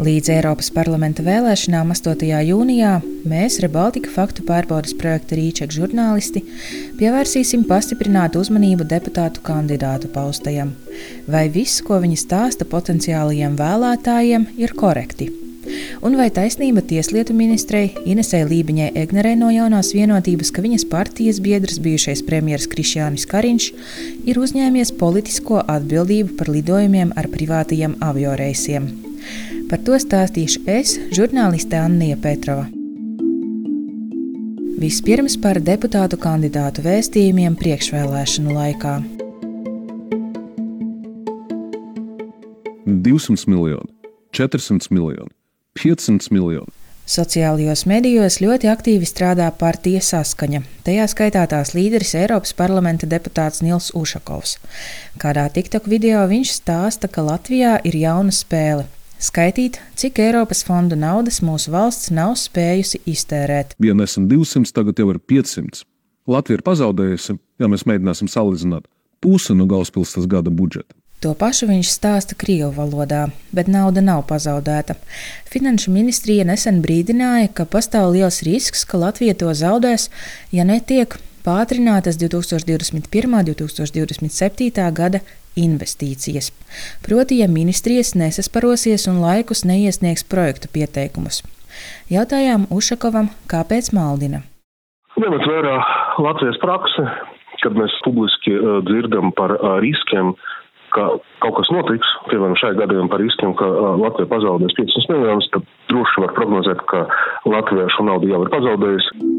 Līdz Eiropas parlamenta vēlēšanām 8. jūnijā mēs, Rebaltika faktu pārbaudas projekta Rīčeka žurnālisti, pievērsīsim pastiprinātu uzmanību deputātu kandidātu paustajam. Vai viss, ko viņi stāsta potenciālajiem vēlētājiem, ir korekti? Un vai taisnība tieslietu ministrei Inesē Lībiņai Egnerē no jaunās vienotības, ka viņas partijas biedrs, bijušais premjerministrs Krišjānis Kariņš, ir uzņēmies politisko atbildību par lidojumiem ar privātajiem avioreisiem? Par to stāstīšu es, žurnāliste Anna Petrova. Vispirms par deputātu kandidātu vēstījumiem priekšvēlēšanu laikā. 200 miljoni, 400 miljoni, 500 miljoni. Sociālajos medijos ļoti aktīvi strādā partija saskaņa. Tajā skaitā tās līderis Eiropas parlamenta deputāts Nils Ušakovs. Kādā TikTok video viņš stāsta, ka Latvijā ir jauna spēle Skaitīt, cik Eiropas fondu naudas mūsu valsts nav spējusi iztērēt. Ja nesam 200, tagad jau ir 500. Latvija ir pazaudējusi, ja mēs mēģināsim salīdzināt, pusi no galvaspilsētas gada budžeta. To pašu viņš stāsta Krievu valodā, bet nauda nav pazaudēta. Finanšu ministrija nesen brīdināja, ka pastāv liels risks, ka Latvija to zaudēs, ja netiek pātrinātas 2021. un 2027. gada investīcijas. Proti, ja ministrijas nesasparosies un laikus neiesniegs projektu pieteikumus. Jautājām Ušakovam, kāpēc maldina? Ņemot vērā Latvijas praksi, kad mēs publiski uh, dzirdam par uh, riskiem, ka kaut kas notiks, piemēram, šajā gadījumā par riskiem, ka uh, Latvija pazaudēs 500 miljonus, tad droši var prognozēt, ka Latvija šo naudu jau ir pazaudējusi.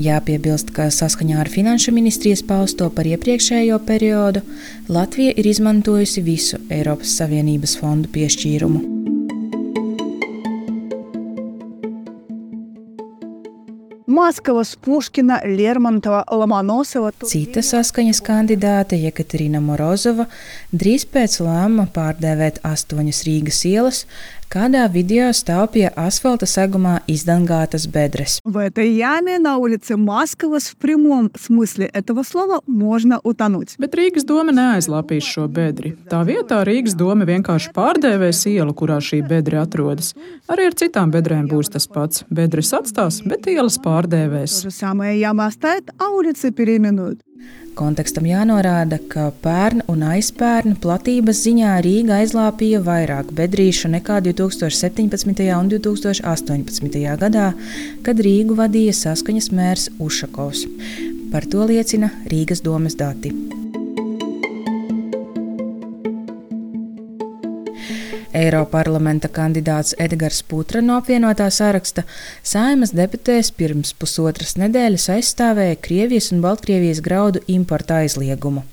Jāpiebilst, ka saskaņā ar Finanšu ministrijas pausto par iepriekšējo periodu Latvija ir izmantojusi visu Eiropas Savienības fondu piešķīrumu. Maskavas, Puškina, Lermontova, Lomonosova. Cita saskaņas kandidāte Jekaterina Morozova drīz pēc lēmuma pārdēvēt astoņas Rīgas ielas Kādā video stāv pie asfalta segumā izdangātas bedres. В этой яме на улице Маскавas в прямом смысле этого слова можно утонуть. Bet Rīgas doma neaizlapīs šo bedri. Tā vietā Rīgas doma vienkārši pārdēvēs ielu, kurā šī bedre atrodas. Arī ar citām bedrēm būs tas pats. Bedres atstās, bet ielas pārdēvēs. То же самое яма оставит, а улицы переименуют. Kontekstam jānorāda, ka pērn un aizpērn platības ziņā Rīga aizlāpīja vairāk bedrīšu nekā 2017. un 2018. gadā, kad Rīgu vadīja saskaņas mērs Ušakovs. Par to liecina Rīgas domas dati. Eiroparlamenta kandidāts Edgars Putra no apvienotā saraksta Saimas deputēs pirms pusotras nedēļas aizstāvēja Krievijas un Baltkrievijas graudu importa aizliegumu.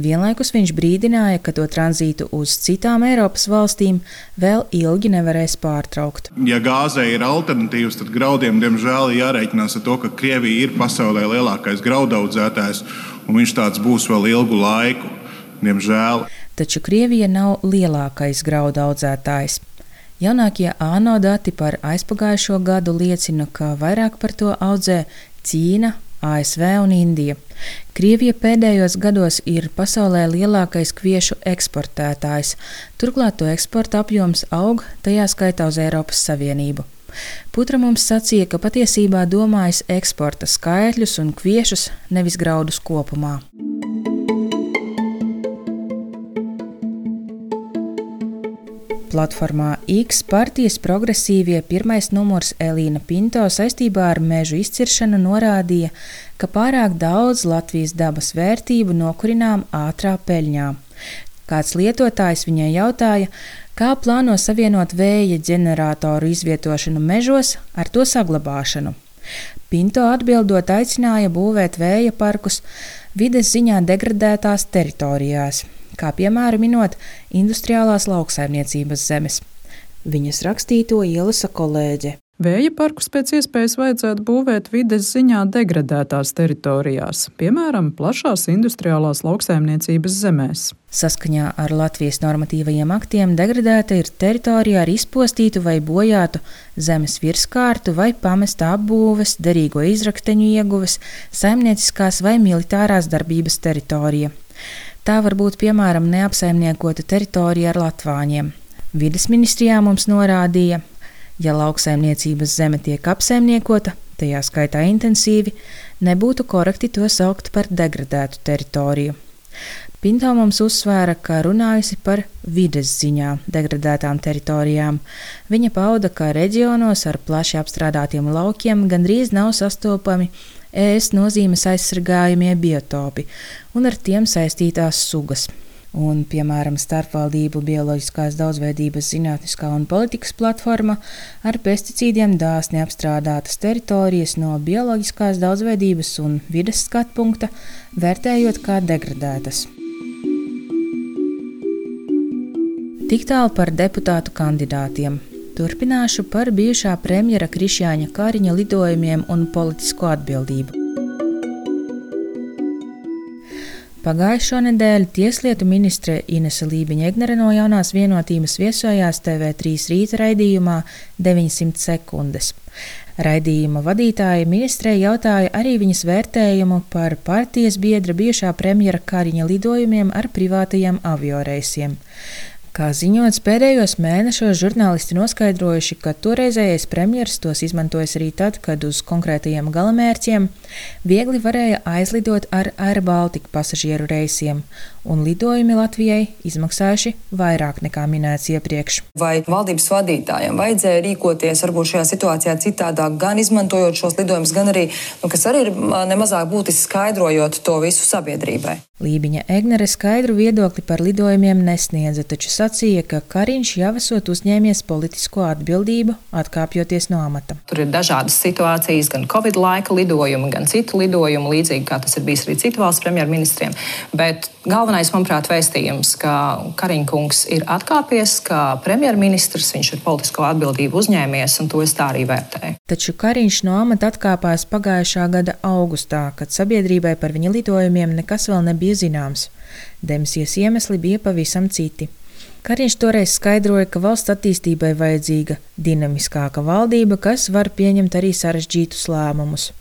Vienlaikus viņš brīdināja, ka to tranzītu uz citām Eiropas valstīm vēl ilgi nevarēs pārtraukt. Ja gāzei ir alternatīvas, tad graudiem diemžēl jārēķinās ar to, ka Krievija ir pasaulē lielākais graudaudzētājs, un viņš tāds būs vēl ilgu laiku. Diemžēl taču Krievija nav lielākais graudu audzētājs. Jaunākie ANO dati par aizpagājušo gadu liecina, ka vairāk par to audzē Ķīna, ASV un Indija. Krievija pēdējos gados ir pasaulē lielākais kviešu eksportētājs, turklāt to eksporta apjoms aug, tajā skaitā uz Eiropas Savienību. Putra mums sacīja, ka patiesībā domājas eksporta skaitļus un kviešus, nevis graudus kopumā. Platformā X partijas progresīvie pirmais numurs Elīna Pinto saistībā ar mežu izciršanu norādīja, ka pārāk daudz Latvijas dabas vērtību nokurinām ātrā peļņā. Kāds lietotājs viņai jautāja, kā plāno savienot vēja ģeneratoru izvietošanu mežos ar to saglabāšanu. Pinto atbildot aicināja būvēt vēja parkus vides ziņā degradētās teritorijās kā piemēru minot industriālās lauksaimniecības zemes. Viņas rakstīto ielasa kolēģe. Vēja parkus pēc iespējas vajadzētu būvēt vides ziņā degradētās teritorijās, piemēram, plašās industriālās lauksaimniecības zemēs. Saskaņā ar Latvijas normatīvajiem aktiem degradēta ir teritorija ar izpostītu vai bojātu zemes virskārtu vai pamesta apbūves, derīgo izrakteņu ieguves, saimnieciskās vai militārās darbības teritorija. Tā var būt piemēram neapsaimniekota teritorija ar latvāņiem. Vides ministrijā mums norādīja, ja lauksaimniecības zeme tiek apsaimniekota, tajā skaitā intensīvi, nebūtu korekti to saukt par degradētu teritoriju. Pinto mums uzsvēra, ka runājusi par vides ziņā degradētām teritorijām. Viņa pauda, ka reģionos ar plaši apstrādātiem laukiem gandrīz nav sastopami ēst nozīmes aizsargājamie biotopi un ar tiem saistītās sugas. Un, piemēram, starpvaldību bioloģiskās daudzveidības zinātniskā un politikas platforma ar pesticīdiem dāsni apstrādātas teritorijas no bioloģiskās daudzveidības un vides skatu punkta, vērtējot kā degradētas. Tik tālu par deputātu kandidātiem. Turpināšu par bijušā premjera Krišjāņa Kāriņa lidojumiem un politisko atbildību. Pagājušo nedēļu Tieslietu ministre Inese Lībiņa Egnere no jaunās vienotības viesojās TV3 rīta raidījumā 900 sekundes. Raidījuma vadītāja ministrei jautāja arī viņas vērtējumu par partijas biedra bijušā premjera Kariņa lidojumiem ar privātajiem avioreisiem. Kā ziņots, pēdējos mēnešos žurnālisti noskaidrojuši, ka toreizējais premjeras tos izmantojis arī tad, kad uz konkrētajiem galamērķiem viegli varēja aizlidot ar Air Baltica pasažieru reisiem, un lidojumi Latvijai izmaksājuši vairāk nekā minēts iepriekš. Vai valdības vadītājiem vajadzēja rīkoties varbūt šajā situācijā citādāk, gan izmantojot šos lidojumus, gan arī, nu, kas arī ir nemazāk būtiski skaidrojot to visu sabiedrībai? Lībiņa Egnere skaidru viedokli par lidojumiem nesniedza, taču sacīja, ka Kariņš jau esot uzņēmies politisko atbildību, atkāpjoties no amata. Tur ir dažādas situācijas, gan Covid laika lidojumi, gan citu lidojumu, līdzīgi kā tas ir bijis arī citu valstu premjerministriem. Bet galvenais, manuprāt, vēstījums, ka Kariņkungs ir atkāpies, ka premjerministrs viņš ir politisko atbildību uzņēmies, un to es tā arī vērtēju. Taču Kariņš no amata atkāpās pagājušā gada augustā, kad sabiedrībai par viņa lidojumiem nekas vēl nebija zināms. Demisijas iemesli bija pavisam citi. Kariņš toreiz skaidroja, ka valsts attīstībai vajadzīga dinamiskāka valdība, kas var pieņemt arī sarežģītus lēmumus.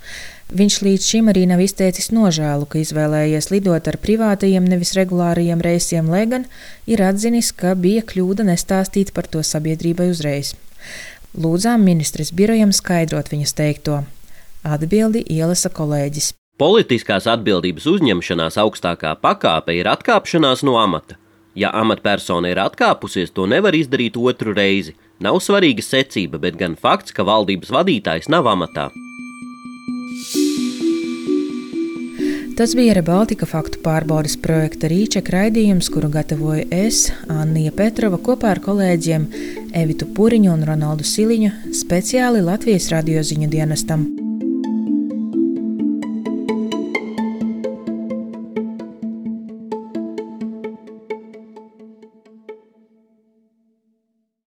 Viņš līdz šim arī nav izteicis nožēlu, ka izvēlējies lidot ar privātajiem, nevis regulārajiem reisiem, lai gan ir atzinis, ka bija kļūda nestāstīt par to sabiedrībai uzreiz. Lūdzām ministres birojam skaidrot viņas teikto. Atbildi ielasa kolēģis. Politiskās atbildības uzņemšanās augstākā pakāpe ir atkāpšanās no amata. Ja amatpersona ir atkāpusies, to nevar izdarīt otru reizi. Nav svarīga secība, bet gan fakts, ka valdības vadītājs nav amatā. Tas bija Rebaltika faktu pārbaudas projekta Rīčeka raidījums, kuru gatavoju es, Anija Petrova, kopā ar kolēģiem Evitu Puriņu un Ronaldu Siliņu, speciāli Latvijas radioziņu dienestam.